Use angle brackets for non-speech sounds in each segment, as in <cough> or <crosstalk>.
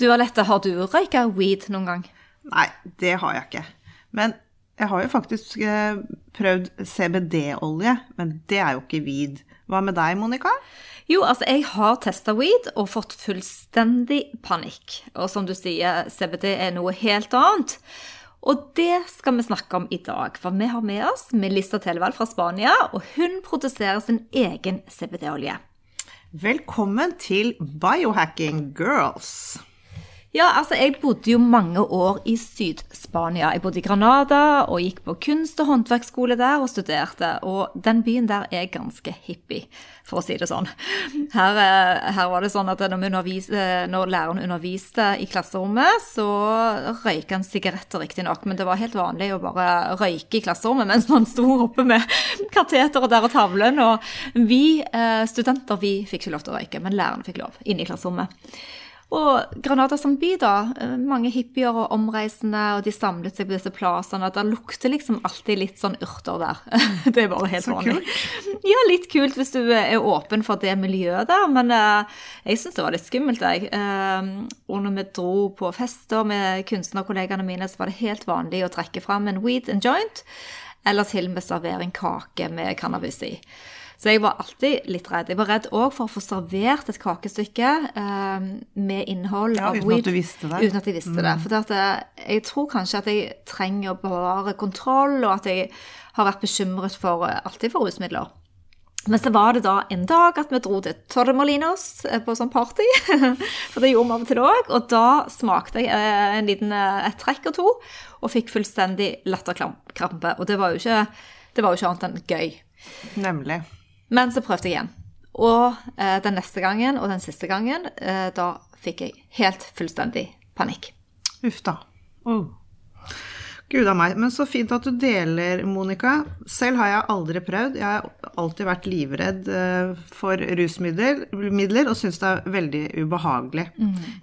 Du Alette, har du røyka weed noen gang? Nei, det har jeg ikke. Men jeg har jo faktisk eh, prøvd CBD-olje, men det er jo ikke weed. Hva med deg, Monica? Jo, altså jeg har testa weed og fått fullstendig panikk. Og som du sier, CBD er noe helt annet. Og det skal vi snakke om i dag, for vi har med oss Melissa Televald fra Spania, og hun produserer sin egen CBD-olje. Velkommen til Biohacking Girls. Ja, altså jeg bodde jo mange år i Syd-Spania. Jeg bodde i Granada og gikk på kunst- og håndverksskole der og studerte. Og den byen der er ganske hippie, for å si det sånn. Her, eh, her var det sånn at når, undervis, eh, når, læreren underviste i klasserommet, så røyka han sigaretter, riktignok, men det var helt vanlig å bare røyke i klasserommet mens man sto oppe med kateteret der og tavlen. Og vi eh, studenter vi fikk ikke lov til å røyke, men læreren fikk lov inne i klasserommet. Og Granada som by, da. Eh, mange hippier og omreisende, og de samlet seg på disse plassene. Det lukter liksom alltid litt sånn urter der. <laughs> Det er bare helt vanlig. Ja, litt kult hvis du er åpen for det miljøet der, men uh, jeg syns det var litt skummelt, jeg. Uh, og når vi dro på fester med kunstnerkollegene mine, så var det helt vanlig å trekke fram en weed and joint, eller til og med servere en kake med cannabis i. Så jeg var alltid litt redd. Jeg var redd òg for å få servert et kakestykke eh, med innhold Ja, av uten at du visste det. Uten at jeg visste det. For jeg, jeg tror kanskje at jeg trenger å bevare kontroll, og at jeg har vært bekymret for eh, alltid for rusmidler. Men så var det da en dag at vi dro til Torremolinos eh, på sånn party. <laughs> For det gjorde vi av og til òg. Og da smakte jeg eh, en liten, eh, et trekk og to, og fikk fullstendig latterkrampe. Og det var jo ikke, det var jo ikke annet enn gøy. Nemlig. Men så prøvde jeg igjen. Og eh, den neste gangen og den siste gangen, eh, da fikk jeg helt fullstendig panikk. Uff da. Oh. Gud a meg. Men så fint at du deler, Monica. Selv har jeg aldri prøvd. Jeg har alltid vært livredd eh, for rusmidler midler, og syns det er veldig ubehagelig.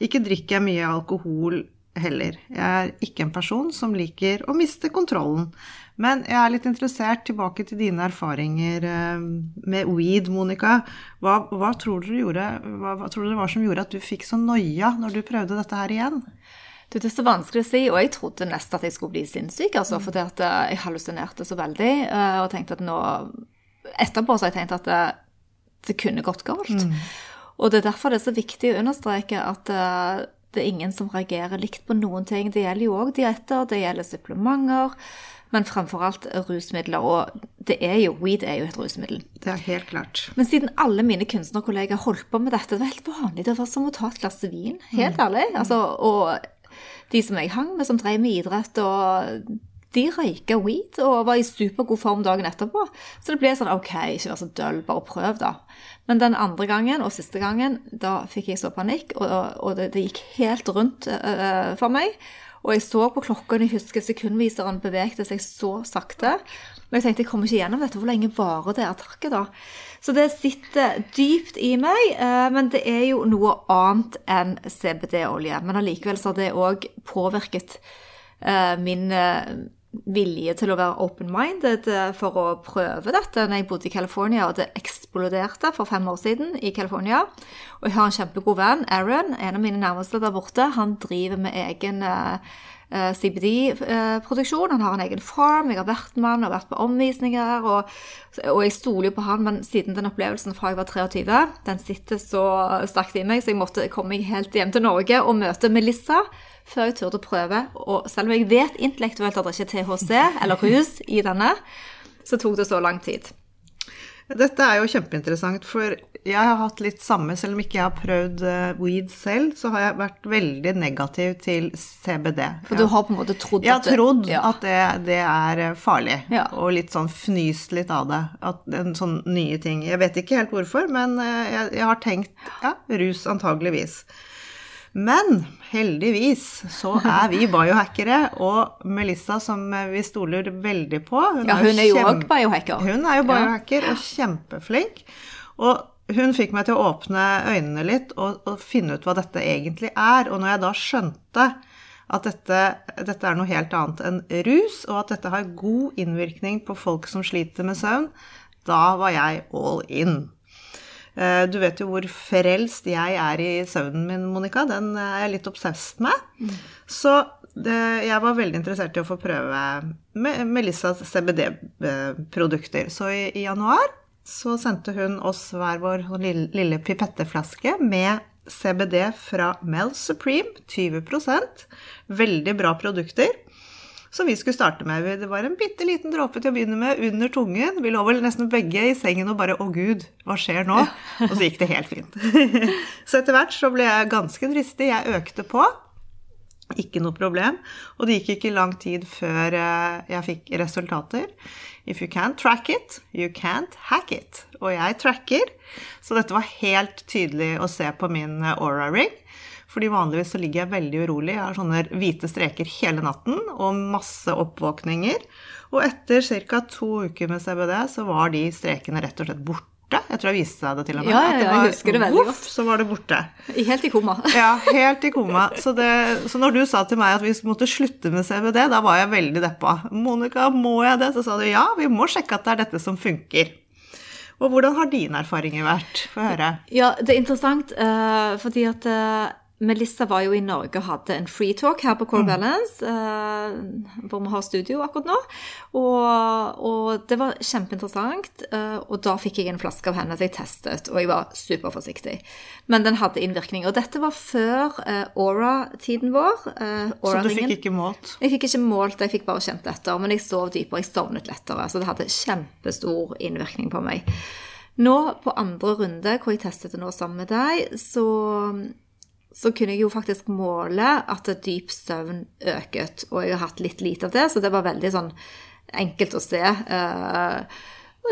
Ikke drikker jeg mye alkohol heller. Jeg er ikke en person som liker å miste kontrollen. Men jeg er litt interessert tilbake til dine erfaringer eh, med weed, Monica. Hva, hva, tror du gjorde, hva, hva tror du det var som gjorde at du fikk så noia når du prøvde dette her igjen? Det er så vanskelig å si, og jeg trodde nesten at jeg skulle bli sinnssyk, altså, fordi at eh, jeg hallusinerte så veldig, eh, og tenkte at nå Etterpå så har jeg tenkt at det, det kunne gått galt. Og det er derfor det er så viktig å understreke at det er ingen som reagerer likt på noen ting. Det gjelder jo òg dietter, det gjelder supplementer, men fremfor alt rusmidler. Og det er jo, weed er jo et rusmiddel. Det er helt klart. Men siden alle mine kunstnerkollegaer holdt på med dette, det var helt vanlig. Det var som å ta et glass vin, helt ærlig. Altså, og de som jeg hang med, som drev med idrett, og de røyka weed og var i supergod form dagen etterpå. Så det ble sånn OK, ikke vær så døll, bare prøv, da. Men den andre gangen og siste gangen, da fikk jeg så panikk, og, og det, det gikk helt rundt øh, for meg. Og jeg så på klokka, jeg husker sekundviseren bevegde seg så sakte. Og jeg tenkte jeg kommer ikke gjennom dette. Hvor lenge varer det attakket, da? Så det sitter dypt i meg, eh, men det er jo noe annet enn CBD-olje. Men allikevel så har det òg påvirket eh, min vilje til å være open-minded eh, for å prøve dette når jeg bodde i California, og det eksploderte for fem år siden i California. Og jeg har en kjempegod venn, Aaron, en av mine nærmeste der borte. Han driver med egen eh, eh, CBD-produksjon. Han har en egen farm. Jeg har vært med han og vært på omvisninger. Og, og jeg stoler på han, men siden den opplevelsen fra jeg var 23, den sitter så sterkt i meg, så jeg måtte komme meg helt hjem til Norge og møte Melissa før jeg turte å prøve. Og selv om jeg vet intellektuelt at det ikke er THC eller rus i denne, så tok det så lang tid. Dette er jo kjempeinteressant, for jeg har hatt litt samme, selv om ikke jeg har prøvd eh, weed selv, så har jeg vært veldig negativ til CBD. For du har på en måte trodd Jeg har at det- trodd ja. at det, det er eh, farlig, Ja. og litt sånn fnyst litt av det. At en sånn nye ting. Jeg vet ikke helt hvorfor, men eh, jeg, jeg har tenkt ja, rus antageligvis. Men heldigvis så er vi biohackere, og Melissa, som vi stoler veldig på Ja, hun er jo òg biohacker. Hun er jo biohacker og kjempeflink. Og hun fikk meg til å åpne øynene litt og, og, finne ut hva dette egentlig er. Og når jeg da skjønte at dette, dette, er noe helt annet enn rus, og at dette har god innvirkning på folk som sliter med søvn, da var jeg all in. Eh, du vet jo hvor frelst jeg er i søvnen min, Monica. Den er jeg litt obsessed med. Mm. Så det, jeg var veldig interessert i å få prøve Melissas CBD-produkter. Så i, i, januar så sendte hun oss hver vår lille, lille pipetteflaske med CBD fra Mel Supreme. 20% Veldig bra produkter som vi skulle starte med. Det var en bitte liten dråpe til å begynne med under tungen. Vi lå vel nesten begge i sengen og bare 'Å gud, hva skjer nå?' Og så gikk det helt fint. <laughs> så etter hvert så ble jeg ganske dristig. Jeg økte på. Ikke noe problem. Og det gikk ikke lang tid før eh, jeg fikk resultater. If you can't track it, you can't hack it. Og jeg tracker, så dette var helt tydelig å se på min eh, Aura Ring. Fordi vanligvis så ligger jeg veldig urolig. Jeg har sånne hvite streker hele natten og masse oppvåkninger. Og etter ca. to uker med CBD så var de strekene rett og slett borte. Jeg tror jeg viste deg det til og med. Ja, ja, ja jeg husker det veldig godt. Så var det borte. Helt i koma. <laughs> ja, helt i koma. Så, det, så, når du sa til meg at vi måtte slutte med CBD, da var jeg veldig deppa. Monica, må jeg det? Så sa du ja, vi må sjekke at det er dette som funker. Og hvordan har dine erfaringer vært? Få høre. Ja, det er interessant, uh, fordi at uh, Melissa var jo i Norge og hadde en free talk her på Core mm. Balance, uh, hvor vi har studio akkurat nå. Og, og det var kjempeinteressant. Uh, og da fikk jeg en flaske av henne som jeg testet, og jeg var superforsiktig. Men den hadde innvirkning. Og dette var før uh, Aura-tiden vår. så du fikk ikke målt? Jeg fikk ikke målt, jeg fikk bare kjent etter. Men jeg sov dypere, jeg sovnet lettere. Så det hadde kjempestor innvirkning på meg. Nå på andre runde, hvor jeg testet det nå sammen med deg, så så kunne jeg jo faktisk måle at dyp søvn øket. Og jeg har hatt litt lite av det, så det var veldig sånn enkelt å se. Uh,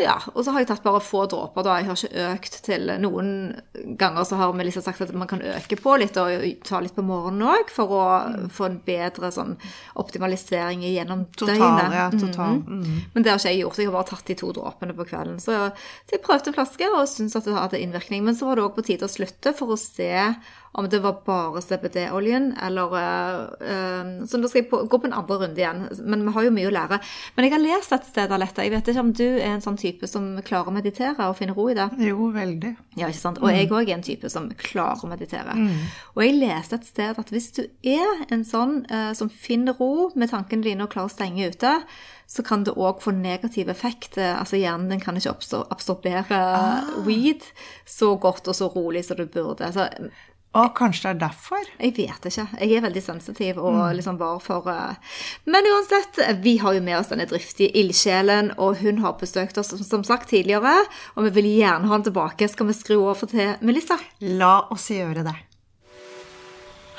ja, og så har jeg tatt bare få dråper, da. Jeg har ikke økt til Noen ganger så har vi liksom sagt at man kan øke på litt og ta litt på morgenen òg, for å mm. få en bedre sånn optimalisering gjennom total, døgnet. Ja, total. Mm. Mm. Men det har ikke jeg gjort. Jeg har bare tatt de to dråpene på kvelden. Så, så jeg prøvde en flaske og syntes at det hadde innvirkning. Men så var det òg på tide å slutte for å se om det var bare CBD-oljen, eller uh, Så nå skal jeg på, gå på en andre runde igjen. Men vi har jo mye å lære. Men jeg har lest et sted, Alette. Jeg vet ikke om du er en sånn type som klarer å meditere og finne ro i det? Jo, veldig. Ja, ikke sant? Og jeg òg er en type som klarer å meditere. Mm. Og jeg leste et sted at hvis du er en sånn uh, som finner ro med tankene dine og klarer å stenge ute, så kan det òg få negativ effekt. Altså Hjernen din kan ikke absorbere ah. weed så godt og så rolig som du burde. Altså, å, kanskje det er derfor? Jeg vet ikke. Jeg er veldig sensitiv og mm. liksom var for uh... Men uansett, vi har jo med oss denne driftige ildsjelen, og hun har besøkt oss som sagt tidligere. Og vi vil gjerne ha henne tilbake. Skal vi skru over til Melissa? La oss gjøre det.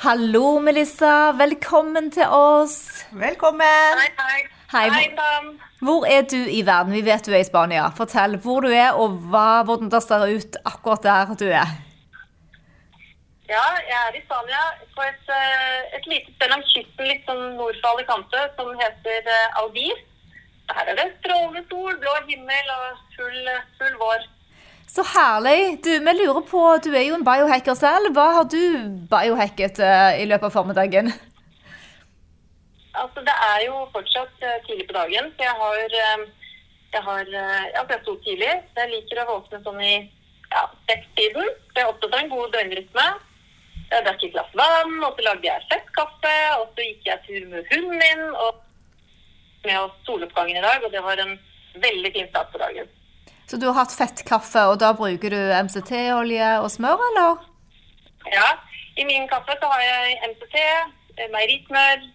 Hallo, Melissa. Velkommen til oss. Velkommen. Hei, hei. Hei, hei Hvor er du i verden? Vi vet du er i Spania. Fortell hvor du er, og hva, hvordan det ser ut akkurat der du er. Ja, jeg er i Spania, på et, eh, et lite sted langs kysten litt sånn nord for Alicante som heter eh, Albir. Her er det strålende sol, blå himmel og full, full vår. Så herlig. Du, vi lurer på, du er jo en biohacker selv. Hva har du biohacket uh, i løpet av formiddagen? Altså, Det er jo fortsatt tidlig på dagen, så jeg har, jeg har altså jeg sto tidlig. Jeg liker å våkne sånn i ja, sekstiden. Jeg er opptatt av en god døgnrytme. Jeg drakk et glass vann, og så lagde jeg fettkaffe. Og så gikk jeg tur med hunden min og med oss soloppgangen i dag, og det var en veldig fin start på dagen. Så du har hatt fettkaffe, og da bruker du MCT-olje og smør, eller? Ja. I min kaffe så har jeg MCT, eh, meierismør,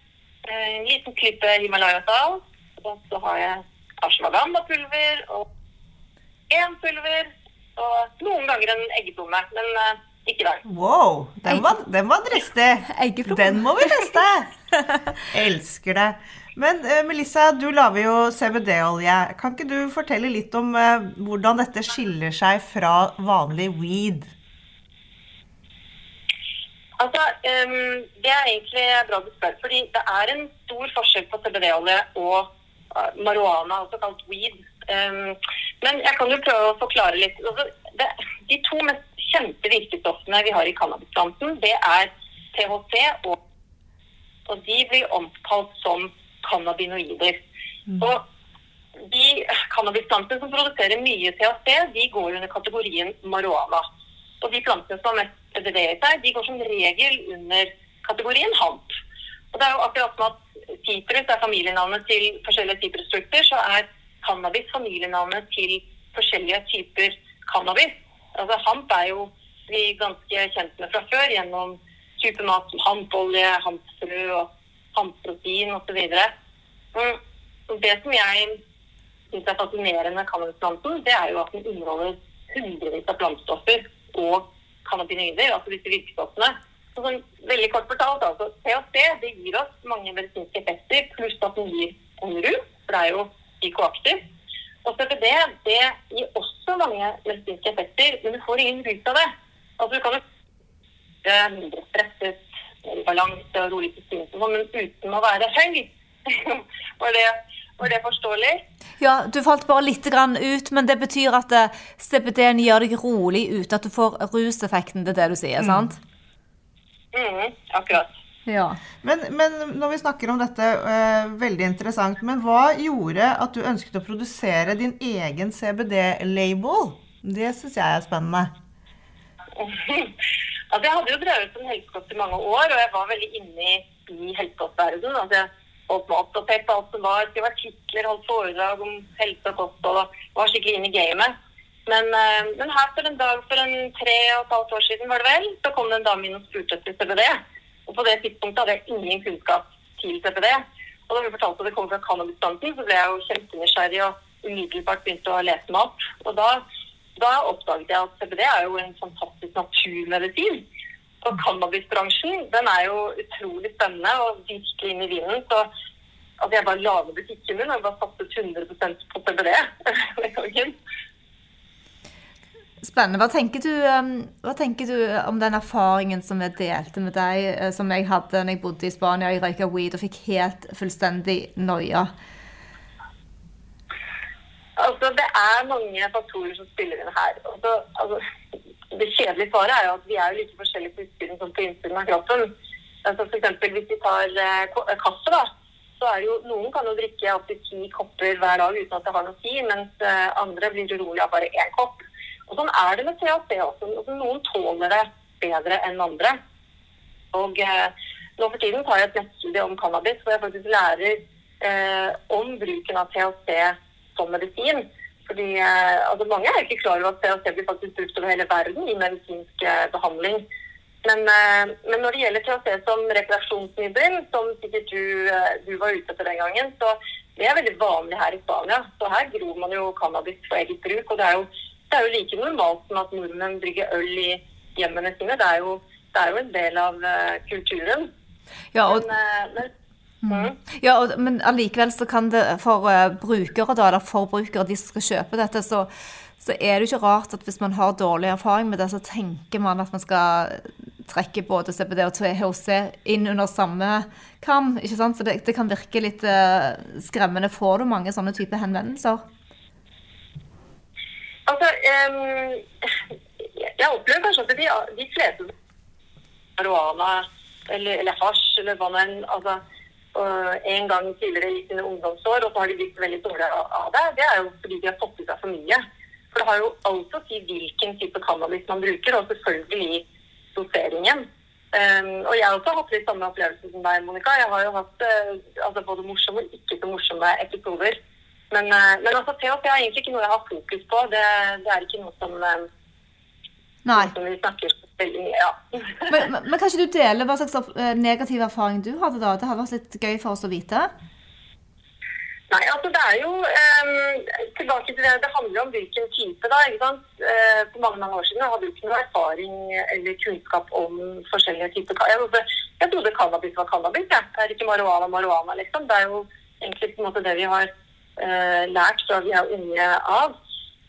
eh, en liten klype Himalaya-sal, og så har jeg ashwagandha-pulver og én pulver, og noen ganger en eggeplomme. Men eh, ikke dag. Wow, den var, den var dristig. Den må vi teste. <laughs> Elsker det. Men uh, Melissa, du lager jo CBD-olje. Kan ikke du fortelle litt om uh, hvordan dette skiller seg fra vanlig weed? Altså, um, Det er egentlig bra du spør. fordi det er en stor forskjell på CBD-olje og uh, marihuana, også kalt weed. Um, men jeg kan jo prøve å forklare litt. Altså, det, de to mest kjente virkestoffene vi har i cannabisplanten, det er THC og Og de blir omtalt som cannabinoider. Og de cannabisplantene som produserer mye THC, de går under kategorien marihuana. Og de plantene som har mest CBD i seg, de går som regel under kategorien hamp. Og det er jo akkurat som at sitrus er familienavnet til forskjellige sitrusfrukter, så er cannabis familienavnet til forskjellige typer cannabis. Altså hamp er jo vi ganske kjent med fra før gjennom type mat som hampolje, hampfrø og hampprotein osv. Mm. Det som jeg syns er fascinerende med cannabisplanten, det er jo at den inneholder hundrevis av plantstoffer og cannabinoider, altså disse virkestoffene. Så sånn, veldig kort fortalt, altså, THC det gir oss mange medisinske effekter, pluss at den gir rus, for det er jo psykoaktiv. Og CBD det gir også mange medisinske effekter, men du får ingen rus av det. Altså, du kan være mindre stresset, mer i balanse og rolig sinns, sånn, men uten å være høy. <laughs> var, det, var det forståelig? Ja, du falt bare litt grann ut, men det betyr at eh, CBD-en gjør deg rolig uten at du får ruseffekten, det er det du sier, sant? Mm, akkurat. Ja. Men, men når vi snakker om dette, eh, veldig interessant, men hva gjorde at du ønsket å produsere din egen CBD-label? Det syns jeg er spennende. <laughs> altså, jeg hadde jo drevet som helsekost i mange år, og jeg var veldig inne i, i helsekostverdenen. Altså, jeg holdt meg oppdatert på alt som var. Skrev artikler, holdt foredrag om helse og kosthold og var skikkelig inne i gamet. Men, eh, men her for en dag for en tre og et halvt år siden, var det vel, så kom det en dame inn og spurte etter CBD. Og på det tidspunktet hadde jeg ingen kunnskap til CPD. Og da hun fortalte at det kom fra cannabisplanten, så ble jeg jo kjempenysgjerrig og umiddelbart begynte å lese meg opp. Og da, da oppdaget jeg at CPD er jo en fantastisk naturmedisin. Og cannabisbransjen den er jo utrolig spennende og virkelig inn i vinen. Så altså, jeg bare lager butikken min og bare satset 100 på CBD <laughs> den gangen. Spennende. Hva tenker, du, um, hva tenker du om den erfaringen som jeg delte med deg, eh, som jeg hadde når jeg bodde i Spania? Jeg røyka weed og fikk helt fullstendig noia. Altså, det er mange faktorer som spiller inn her. Altså, altså, det kjedelige svaret er jo at vi er jo like forskjellige på utsiden som på innsiden av kroppen. Altså, for eksempel, hvis vi tar eh, kaffe, da, så er det jo noen kan jo drikke opptil ti kopper hver dag uten at det har noe å si, mens eh, andre blir urolig av bare én kopp. Og Sånn er det med THC også. Altså, noen tåler det bedre enn andre. Og eh, Nå for tiden tar jeg et nettstudie om cannabis, hvor jeg faktisk lærer eh, om bruken av THC som medisin. Fordi eh, altså, Mange er ikke klar over at THC blir faktisk brukt over hele verden i medisinsk eh, behandling. Men, eh, men, når det gjelder THC som rekreasjonsmiddel, som sikkert du, eh, du var ute etter den gangen, så det er veldig vanlig her i Spania. Så her gror man jo cannabis for eget bruk. og det er jo det er jo like normalt som at nordmenn brygger øl i hjemmene sine. Det er jo, det er jo en del av uh, kulturen. Ja, og, men, uh, men, mm. ja, men allikevel så kan det for uh, brukere, da, eller forbrukere, de som skal kjøpe dette, så, så, er det jo ikke rart at hvis man har dårlig erfaring med det, så tenker man at man skal trekke både CBD og THC inn under samme kam. ikke sant? Så det, det kan virke litt skremmende. Får du mange sånne typer henvendelser? Altså, um, jeg opplever kanskje at de, de fleste marihuana eller, eller hasj eller hva nå altså, altså, en gang tidligere i sine ungdomsår, og så har de blitt veldig dårlige av det, det er jo fordi de har fått i seg for mye. For det har jo alt å si hvilken type cannabis man bruker, og selvfølgelig doseringen. Um, og jeg har også hatt litt samme opplevelse som deg, Monica. Jeg har jo hatt uh, altså både morsomme og ikke så morsomme episoder. Men, eh, men altså, PHP er egentlig ikke noe jeg har fokus på. Det, det er ikke noe som, eh, Nei. som vi snakker veldig mye ja. <laughs> men, men, men kan ikke du dele hva slags eh, negativ erfaring du hadde da? Det hadde vært litt gøy for oss å vite. Nei, altså det er jo um, tilbake til det, det handler om hvilken type. da, ikke sant? Uh, for mange mange år siden jeg hadde jeg ikke noe erfaring eller kunnskap om forskjellige typer Jeg trodde, jeg trodde cannabis var cannabis. Ja. Det er ikke marihuana marihuana, liksom. Det er jo egentlig på en måte det vi har lært fra vi er unge av.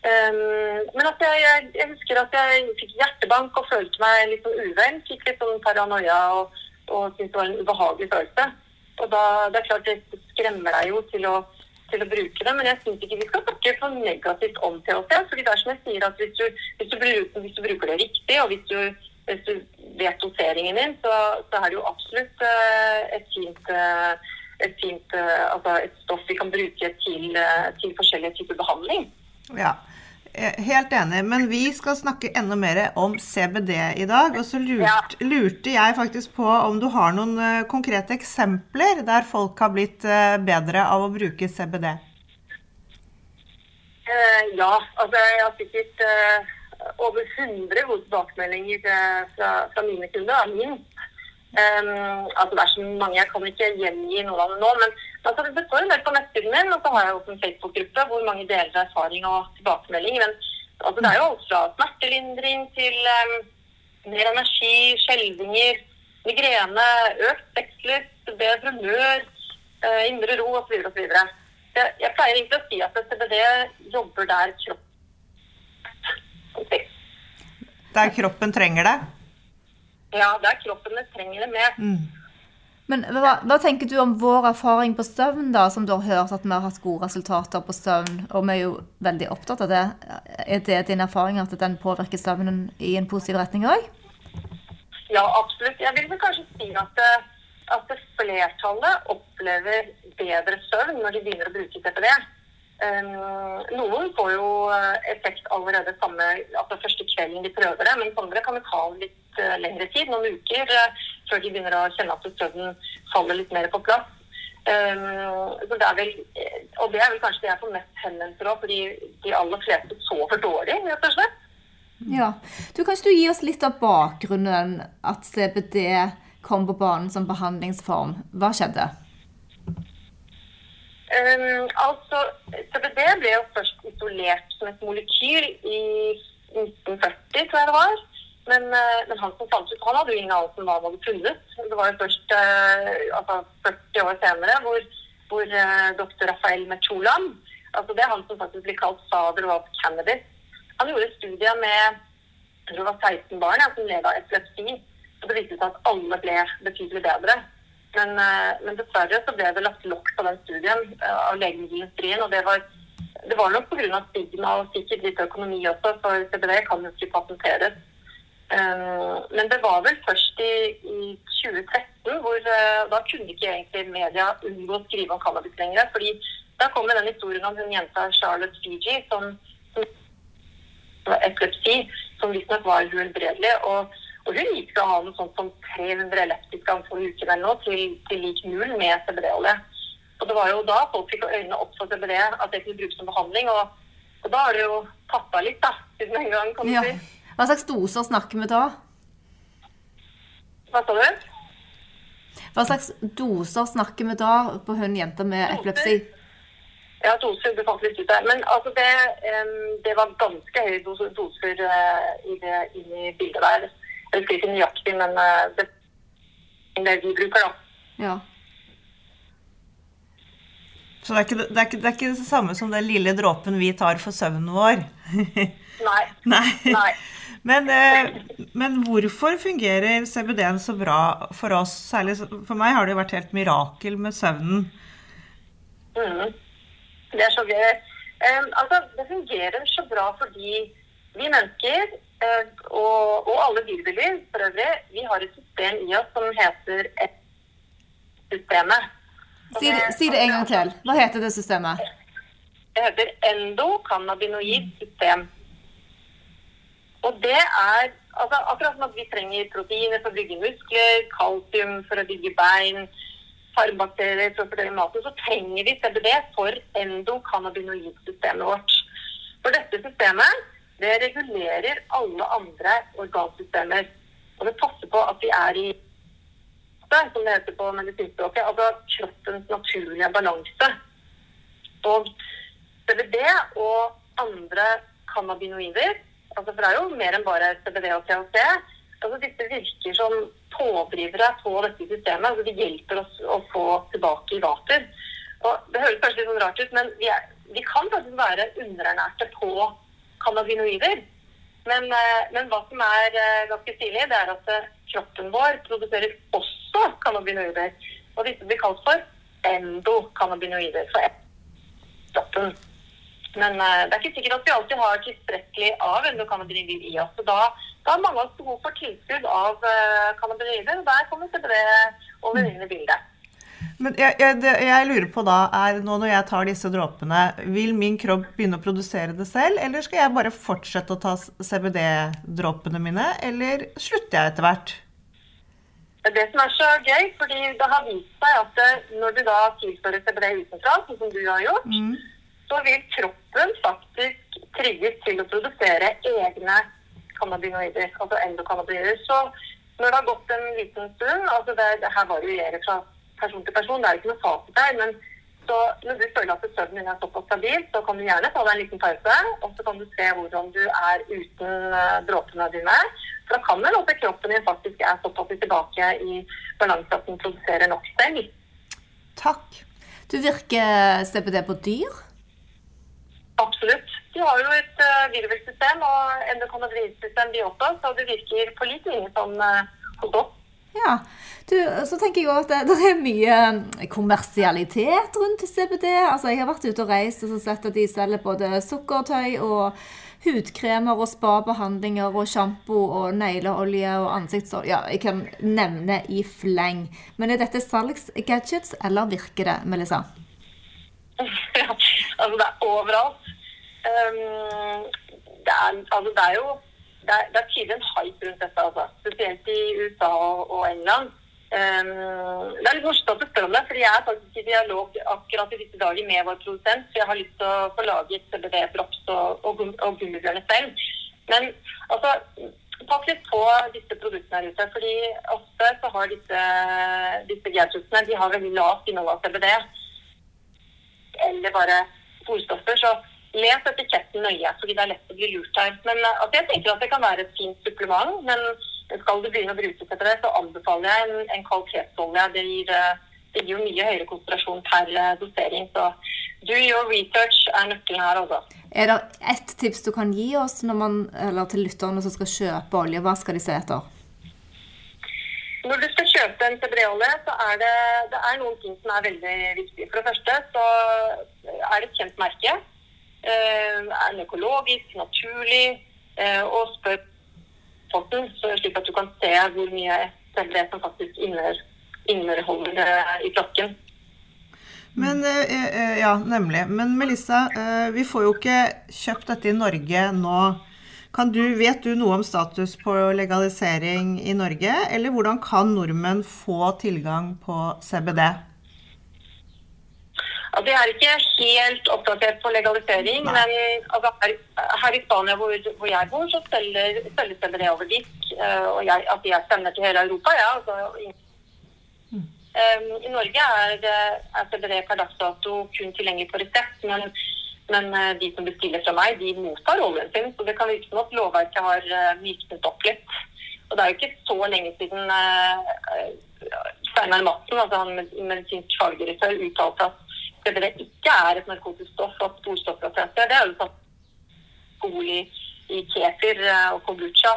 Men at jeg, jeg, jeg husker at jeg fikk hjertebank og følte meg litt sånn uvel. Fikk litt sånn paranoia og, og syntes det var en ubehagelig følelse. Og da, det er klart det skremmer deg jo til å, til å bruke det, men jeg syns ikke vi skal snakke for negativt om THC. fordi det er som jeg sier at hvis du, hvis du, bruker, hvis du bruker det riktig, og hvis du, hvis du vet doseringen din, så, så, er det jo absolutt uh, et fint uh, et fint uh, altså et stoff vi kan bruke til, til forskjellige typer behandling. Ja, Helt enig, men vi skal snakke enda mer om CBD i dag. Og så lurt, lurte jeg faktisk på om du har noen konkrete eksempler der folk har blitt bedre av å bruke CBD? Eh, ja, altså jeg har sikkert over 100 gode tilbakemeldinger fra, fra, mine kunder. Minst. Um, altså det er så mange, Jeg kan ikke gjengi noen av det nå. Men altså, det står en del på nettsiden min, og så har jeg også en Facebook-gruppe hvor mange deler erfaring og tilbakemelding. Men altså, det er jo alt fra smertelindring til um, mer energi, skjelvinger, migrene, økt sexlyst, bedre humør, uh, indre ro osv. osv. Jeg, jeg pleier egentlig å si at CBD jobber der kroppen Der kroppen trenger det? Ja, der kroppen trenger det mer. Mm. Men hva, hva, tenker du om vår erfaring på søvn, da, som du har hørt at vi har hatt gode resultater på søvn, og vi er jo veldig opptatt av det. Er det din erfaring at den påvirker søvnen i en positiv retning òg? Ja, absolutt. Jeg vil vel kanskje si at, at flertallet opplever bedre søvn når de begynner å bruke CPD. Um, noen får jo effekt allerede samme, altså første kvelden de prøver det, men andre kan det ta litt uh, lengre tid, noen uker, før de begynner å kjenne at støvnen faller litt mer på plass. Um, det vel, eh, og det er vel kanskje det jeg får mest henvendelser om, fordi de aller fleste sover dårlig, rett og slett. Ja. Du, kan ikke du gi oss litt av bakgrunnen at CBD kom på banen som behandlingsform? Hva skjedde? Um, altså, CBD ble jo først isolert som et molekyl i 1940, tror jeg det var. Men, eh, men, han som fant ut, han hadde jo ingen anelse om hva han hadde funnet. Det var jo først uh, altså 40 år senere hvor, hvor uh, doktor Rafael Mecholam altså Det er han som faktisk blir kalt fader av cannabis. Han gjorde studier med jeg tror det var 16 barn ja, som led av epilepsi. Og det viste seg at alle ble betydelig bedre. Men, men dessverre så ble det lagt lokk på den studien av legemiddelindustrien. Og det var, det var nok pga. stigma og sikkert litt økonomi også, for CBD kan jo ikke patenteres. Eh, men det var vel først i, i 2013 hvor uh, da kunne ikke egentlig media unngå å skrive om cannabis lenger. fordi da kom den historien om hun jenta Charlotte Fiji som, som epilepsi, som visstnok var uhelbredelig. Og, gikk fra å ha noe sånt som 300 elliptiske for uken eller noe, til, til lik null med CBD-olje. Og det var jo da folk fikk øynene opp for CBD, at det kunne brukes som behandling. Og, og da har det jo tappa litt, da, siden en gang, kan du ja. si. Hva slags doser snakker vi da? Hva sa du? Hva slags doser snakker vi da på hun jenta med doser. epilepsi? Ja, doser du fant litt ut der. Men altså det, det var ganske høye doser, doser uh, i, det, i bildet der. Jeg husker ikke nøyaktig, men uh, det er det vi bruker, da. Ja. Så det er, ikke, det, er ikke, det er, ikke, det samme som den lille dråpen vi tar for søvnen vår? <laughs> Nei. <laughs> Nei. Nei. Men, eh, men, hvorfor fungerer CBD-en så bra for oss? Særlig for meg har det jo vært helt mirakel med søvnen. Mm. Det er så gøy. Um, altså, det fungerer så bra fordi vi mennesker, og, og, alle dyrebiler for øvrig, vi har et system i oss som heter systemet. Si si det en gang til. Hva heter det systemet? Det heter endokannabinoid system. Og det er altså, akkurat som at vi trenger proteiner for å bygge muskler, kalsium for å bygge bein, tarmbakterier for å fordele maten, så trenger vi CBD for endokannabinoidsystemet vårt. For dette systemet det regulerer alle andre organsystemer. Og det passer på at vi er i som det heter på medisinspråket, altså kroppens naturlige balanse. Og CBD og andre cannabinoider Altså, for det er jo mer enn bare CBD og THC. Altså, disse virker som pådrivere på dette systemet. Altså, de hjelper oss å få tilbake i vater. Og det høres kanskje litt sånn rart ut, men vi, er, vi kan faktisk være underernærte på cannabinoider. Men, eh, men hva som er eh, ganske stilig, det er at eh, kroppen vår produserer også cannabinoider. Og disse blir kalt for endokannabinoider. For kroppen. Men det er ikke sikkert at vi alltid har tilstrekkelig av endokannabinoider i oss. Så da, da har mange av oss behov for tilskudd av cannabinoider. Og der kommer CBD over inn i bildet. Men jeg, jeg, jeg lurer på da, er nå når jeg tar disse dråpene, vil min kropp begynne å produsere det selv, eller skal jeg bare fortsette å ta CBD-dråpene mine, eller slutter jeg etter hvert? Det er det som er så gøy, fordi det har vist seg at når du da tilfører CBD utenfra, sånn som du har gjort, Mm. så vil kroppen faktisk trigges til å produsere egne cannabinoider, altså endokannabinoider. Så når det har gått en liten stund, altså det, det her varierer fra person til person, det er ikke noe fasit der. men så når du føler at søvnen din er såpass stabil, så kan du gjerne ta deg en liten pause, og så kan du se hvordan du er uten eh, dråpene dine. For da kan det at kroppen din faktisk er såpass tilbake i balanse at den produserer nok selv. Takk. Du virker CBD på dyr? Absolutt. De har jo et uh, virvelsystem og endokannabinoidsystem, de også, så det virker på lik linje som hos oss. Ja. Du, så tenker jeg også at det, det er mye kommersialitet rundt CBD. Altså, jeg har vært ute og reist og sett at de selger både sukkertøy og hudkremer og spabehandlinger og sjampo og negleolje og ansiktsolje. Ja, jeg kan nevne i fleng. Men er dette salgsgadgets, eller virker det, Melissa? <laughs> ja, altså det er overalt. Um, det, er, altså det er jo det er, det er tydelig en hype rundt dette, altså. spesielt i USA og, England. Um, det er litt morsomt at du spør om det, fordi jeg er faktisk i dialog akkurat i disse dager med vår produsent. Så jeg har lyst til å få laget CBD-drops og, og, og gummibjørner selv. Men altså, pass litt på disse produktene her ute. fordi ofte så har disse, disse de har veldig lavt innhold av CBD eller bare sporstoffer. Les etiketten nøye, fordi det er lett å bli lurt her. Men eh, altså, jeg tenker at det kan være et fint supplement. Men skal du begynne å bruke etter det, så anbefaler jeg en, en kvalitetsolje. Det gir, eh, det gir mye høyere konsentrasjon per eh, dosering. Så do your research er nøkkelen her, altså. Er det ett tips du kan gi oss når man, eller til lytterne som skal kjøpe olje? Hva skal de se etter? Når du skal kjøpe en CBD-olje, så er det, det er noen ting som er veldig viktig. For det første så er det et kjent merke. Eh, den økologisk, naturlig? Eh, og spør potten, så slik at du kan se hvor mye selv det som faktisk inneholder eh, i flasken. Men, ja, nemlig. Men Melissa, vi får jo ikke kjøpt dette i Norge nå. Du, vet du noe om status på legalisering i Norge, eller hvordan kan nordmenn få tilgang på CBD? Altså, jeg er ikke helt oppdatert på legalisering, Nei. men altså, her, her i Spania hvor, hvor jeg bor, så selger, selges det over disk. Uh, og jeg, at jeg sender til hele Europa, ja. Altså, Um, I Norge er, det- er CBD per dags dato kun tilgjengelig på resept, men, men uh, de som bestiller fra meg, de mottar oljen sin. Så det kan virke som at lovverket har uh, myknet opp litt. Og det er jo ikke så lenge siden Steinar Madsen, altså han med, medisinsk fagdirektør, uttalte at CBD ikke er et narkotisk stoff, og at sporstoffprosesser det er jo satt skole i, i kefir eh, og kombucha.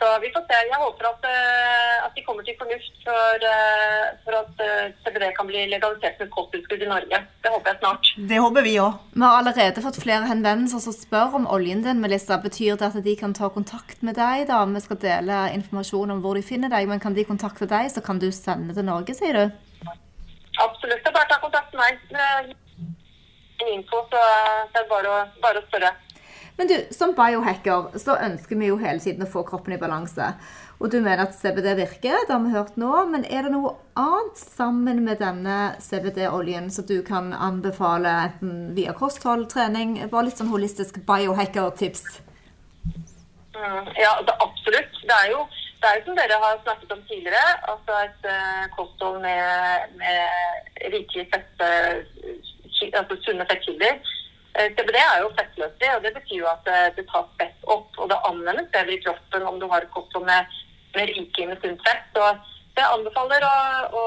Så vi får se. Jeg håper at, eh, at de kommer til fornuft for, eh, for at CBD kan bli legalisert som et kosttilskudd i Norge. Det håper jeg snart. Det håper vi òg. Vi har allerede fått flere henvendelser som spør om oljen din, Melissa. Betyr det at de kan ta kontakt med deg? da? Vi skal dele informasjon om hvor de finner deg, men kan de kontakte deg, så kan du sende til Norge, sier du? Absolutt. Det er bare å ta kontakt med meg. En info, så det er bare å, bare å spørre. Men du, som biohacker så ønsker vi jo hele tiden å få kroppen i balanse. Og du mener at CBD virker, det har vi hørt nå. Men er det noe annet sammen med denne CBD-oljen som du kan anbefale enten via kosthold, trening, bare litt sånn holistisk biohacker-tips? Mm, ja, det, absolutt. Det er, jo, det er jo som dere har snakket om tidligere, altså et uh, kosthold med, med rikelig fett, eh, altså sunne fettkilder. Eh, CBD er jo fettløselig, og det betyr jo at eh, det tas fett opp. Og det anvendes bedre i kroppen om du har et kosthold med, med rikelig med sunt fett. Så jeg anbefaler å, å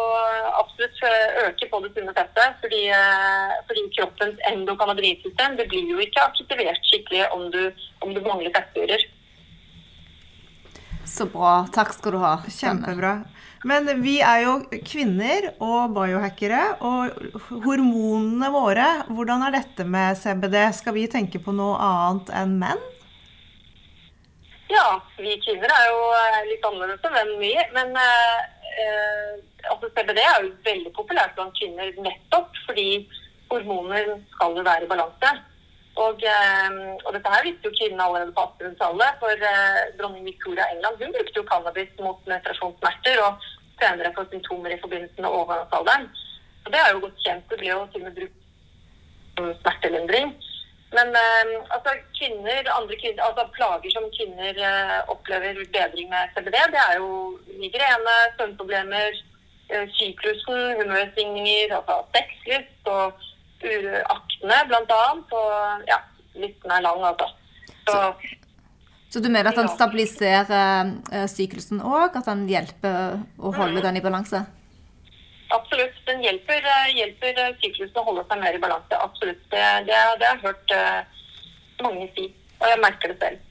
absolutt øke på det sunne fettet, fordi, eh, fordi kroppens endokannabinoidsystem det blir jo ikke aktivert skikkelig om du, om du mangler fettsyrer. Så bra. Takk skal du ha. Kjempebra. Men vi er jo kvinner og biohackere, og hormonene våre, hvordan er dette med CBD? Skal vi tenke på noe annet enn menn? Ja, vi kvinner er jo eh, litt annerledes enn menn mye. Men eh, altså CBD er jo veldig populært blant kvinner nettopp fordi hormoner skal jo være i balanse. Og, eh, og, dette her visste jo kvinnene allerede på 1800-tallet. For eh, dronning Victoria England hun brukte jo cannabis mot menstruasjonssmerter og senere for symptomer i forbindelse med overgangsalderen. Og det er jo godt kjent. Det blir jo til og med brukt som smertelindring. Men eh, altså, kvinner, andre kvinner, altså, plager som kvinner eh, opplever bedring med CBD, det er jo migrene, søvnproblemer, eh, syklusen, humørsvingninger, altså sexlyst og aktene bl.a. Og ja, listen er lang, altså. Så, så du mener at den stabiliserer uh, syklusen òg? At den hjelper å holde mm. den i balanse? Absolutt. Den hjelper, uh, hjelper uh, syklusen å holde seg mer i balanse. Absolutt. Det, det, det har jeg hørt mange si. Og jeg merker det selv.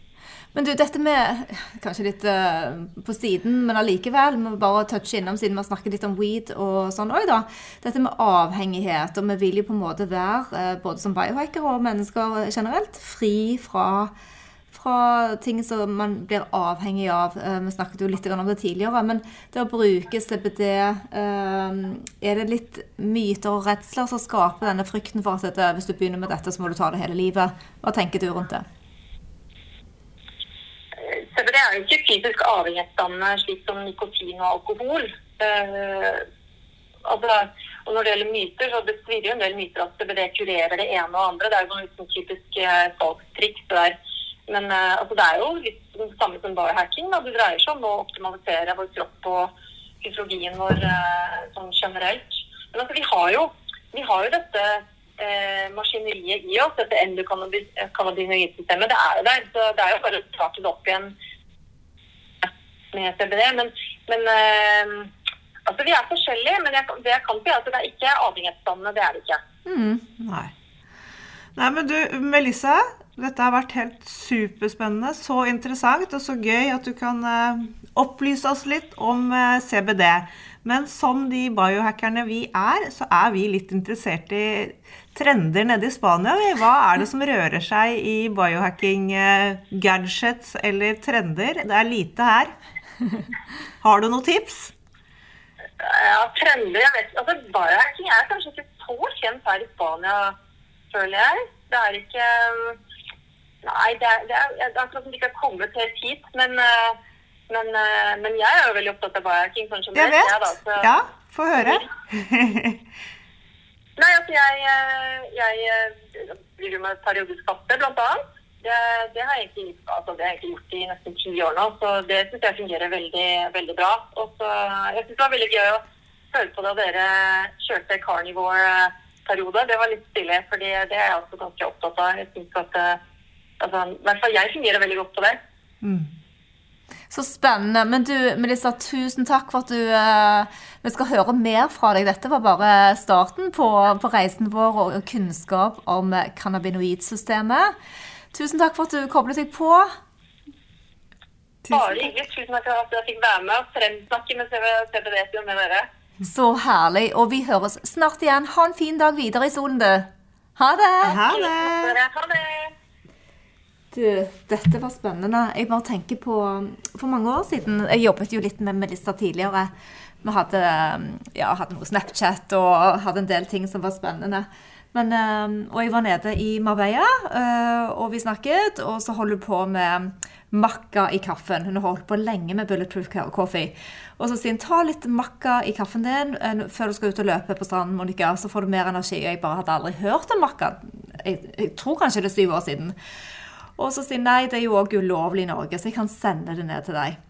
Men du, dette med Kanskje litt uh, på siden, men allikevel. Vi må bare touche innom siden vi har snakket litt om weed og sånn òg, da. Dette med avhengighet. Og vi vil jo på en måte være, uh, både som biohacker og mennesker generelt, fri fra, fra ting som man blir avhengig av. Uh, vi snakket jo litt om det tidligere. Men det å bruke CBD Er det litt myter og redsler som skaper denne frykten for at dette, hvis du begynner med dette, så må du ta det hele livet? Hva tenker du rundt det? CBD er jo ikke fysisk avhengighetsdannende slik som nikotin og alkohol. Eh, altså, og når det gjelder myter, så det svirrer jo en del myter at CBD kurerer det ene og andre. Det er jo noen liksom typisk salgstriks der. Men eh, altså, det er jo litt det samme som barhacking. Da. Det dreier seg om å optimalisere vår kropp og fysiologien vår sånn generelt. Men altså, vi har jo, vi har jo dette eh, maskineriet i oss, dette endokannabinoidsystemet, det er jo der. Så det er jo bare å starte det opp igjen med CBD. Men, men eh, altså vi er forskjellige. Men jeg, det jeg kan si, at det er ikke avhengighetsdannende. Det er det ikke. Mm. Nei. Nei, men du, Melissa. Dette har vært helt superspennende. Så interessant og så gøy at du kan uh, opplyse oss litt om eh, CBD. Men som de biohackerne vi er, så er vi litt interessert i trender nede i Spania. Hva er det som rører seg i biohacking-gadgets eh, eller trender? Det er lite her. Har du noen tips? Ja, trender Jeg vet altså, Biohacking er kanskje ikke så kjent her i Spania, føler jeg. Det er ikke Nei, det er, det er, det er akkurat som det ikke har kommet helt hit. Men uh, men, eh, men, jeg er jo veldig opptatt av biohacking. Sånn jeg vet. Jeg, da, så... Ja, få høre. <laughs> Nei, altså jeg, eh, jeg eh, driver med periodisk faste, blant annet. Det, det, har egentlig, altså det har jeg egentlig gjort i nesten ti år nå, så det syns jeg fungerer veldig, veldig bra. Og så, jeg syns det var veldig gøy å føle på da dere kjørte carnivore-periode. Det var litt stilig, for det er jeg også ganske opptatt av. Jeg synes at altså, I hvert fall jeg fungerer veldig godt på det. Mm. Så spennende. Men du, Melissa, tusen takk for at du uh, Vi skal høre mer fra deg. Dette var bare starten på, på reisen vår og, kunnskap om cannabinoidsystemet. Tusen takk for at du koblet deg på. Bare hyggelig. Tusen takk for at jeg fikk være med og fremsnakke med CBD med dere. Så herlig. Og vi høres snart igjen. Ha en fin dag videre i solen, du. Ha det. Ha det. Ha det. Du, dette var spennende. Jeg bare tenker på For mange år siden Jeg jobbet jo litt med Melissa tidligere. Vi hadde, ja, hadde noe Snapchat og hadde en del ting som var spennende. Men, eh, og jeg var nede i Marbella, eh, og vi snakket. Og så holder du på med makka i kaffen. Hun har holdt på lenge med Bulletproof Coffee. Og så sier hun ta litt makka i kaffen din eh, før du skal ut og løpe på stranden, Monica. Så får du mer energi. Og jeg bare hadde aldri hørt om makka. Jeg, jeg tror kanskje det er syv år siden. Og så sier nei, det er jo òg ulovlig i Norge, så jeg kan sende det ned til deg.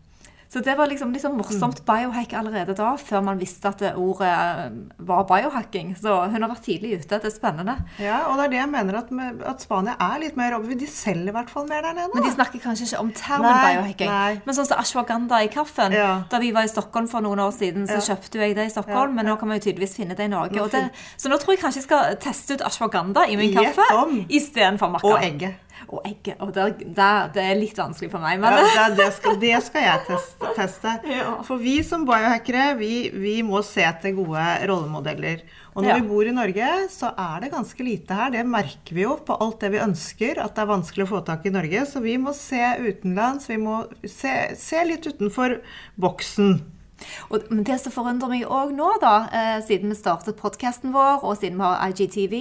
Så det var liksom, liksom morsomt biohack allerede da, før man visste at det ordet eh, var biohacking. Så hun har vært tidlig ute. Det er spennende. Ja, og det er det jeg mener at, at Spania er litt mer over. De selger i hvert fall mer der nede. Men de snakker kanskje ikke om termen Nei, biohacking. nei. Men sånn som ashwagandha i kaffen. Ja. Da vi var i Stockholm for noen år siden, så kjøpte jeg det i Stockholm, Ja, men nå kan man jo tydeligvis finne det i Norge. Det, så nå tror jeg kanskje jeg skal teste ut ashwagandha i min kaffe istedenfor makka. Og egget. Og egget. Og det, det, det er litt vanskelig for meg, Ja, det, det, skal, det skal jeg teste. teste. <laughs> Ja. For vi som biohackere, vi, vi må se etter gode rollemodeller. Og når Ja. vi bor i Norge, så er det ganske lite her. Det merker vi jo på alt det vi ønsker, at det er vanskelig å få tak i Norge. Så vi må se utenlands. Vi må se, se litt utenfor boksen. Og, det som forundrer meg òg nå, da, eh, siden vi startet podkasten vår, og siden vi har IGTV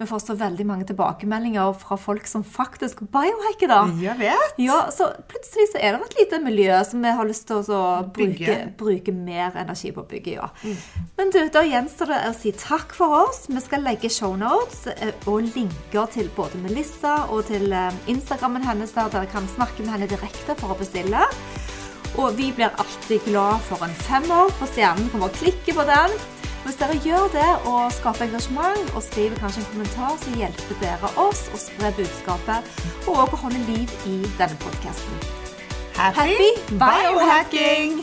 Vi får så veldig mange tilbakemeldinger fra folk som faktisk biohacker, da. Jeg vet. Ja, så plutselig så er det et lite miljø som vi har lyst til å bruke, bruke mer energi på å bygge, ja. Men du, da gjenstår det å si takk for oss. Vi skal legge shownotes eh, og linker til både Melissa og til eh, Instagrammen hennes, der dere kan snakke med henne direkte for å bestille. Og vi blir alltid glad for en femmer på stjernen. Kommer å klikke på den. Hvis dere gjør det og skaper engasjement og skriver kanskje en kommentar, så hjelper dere oss å spre budskapet og også å holde liv i denne podkasten. Happy biohacking!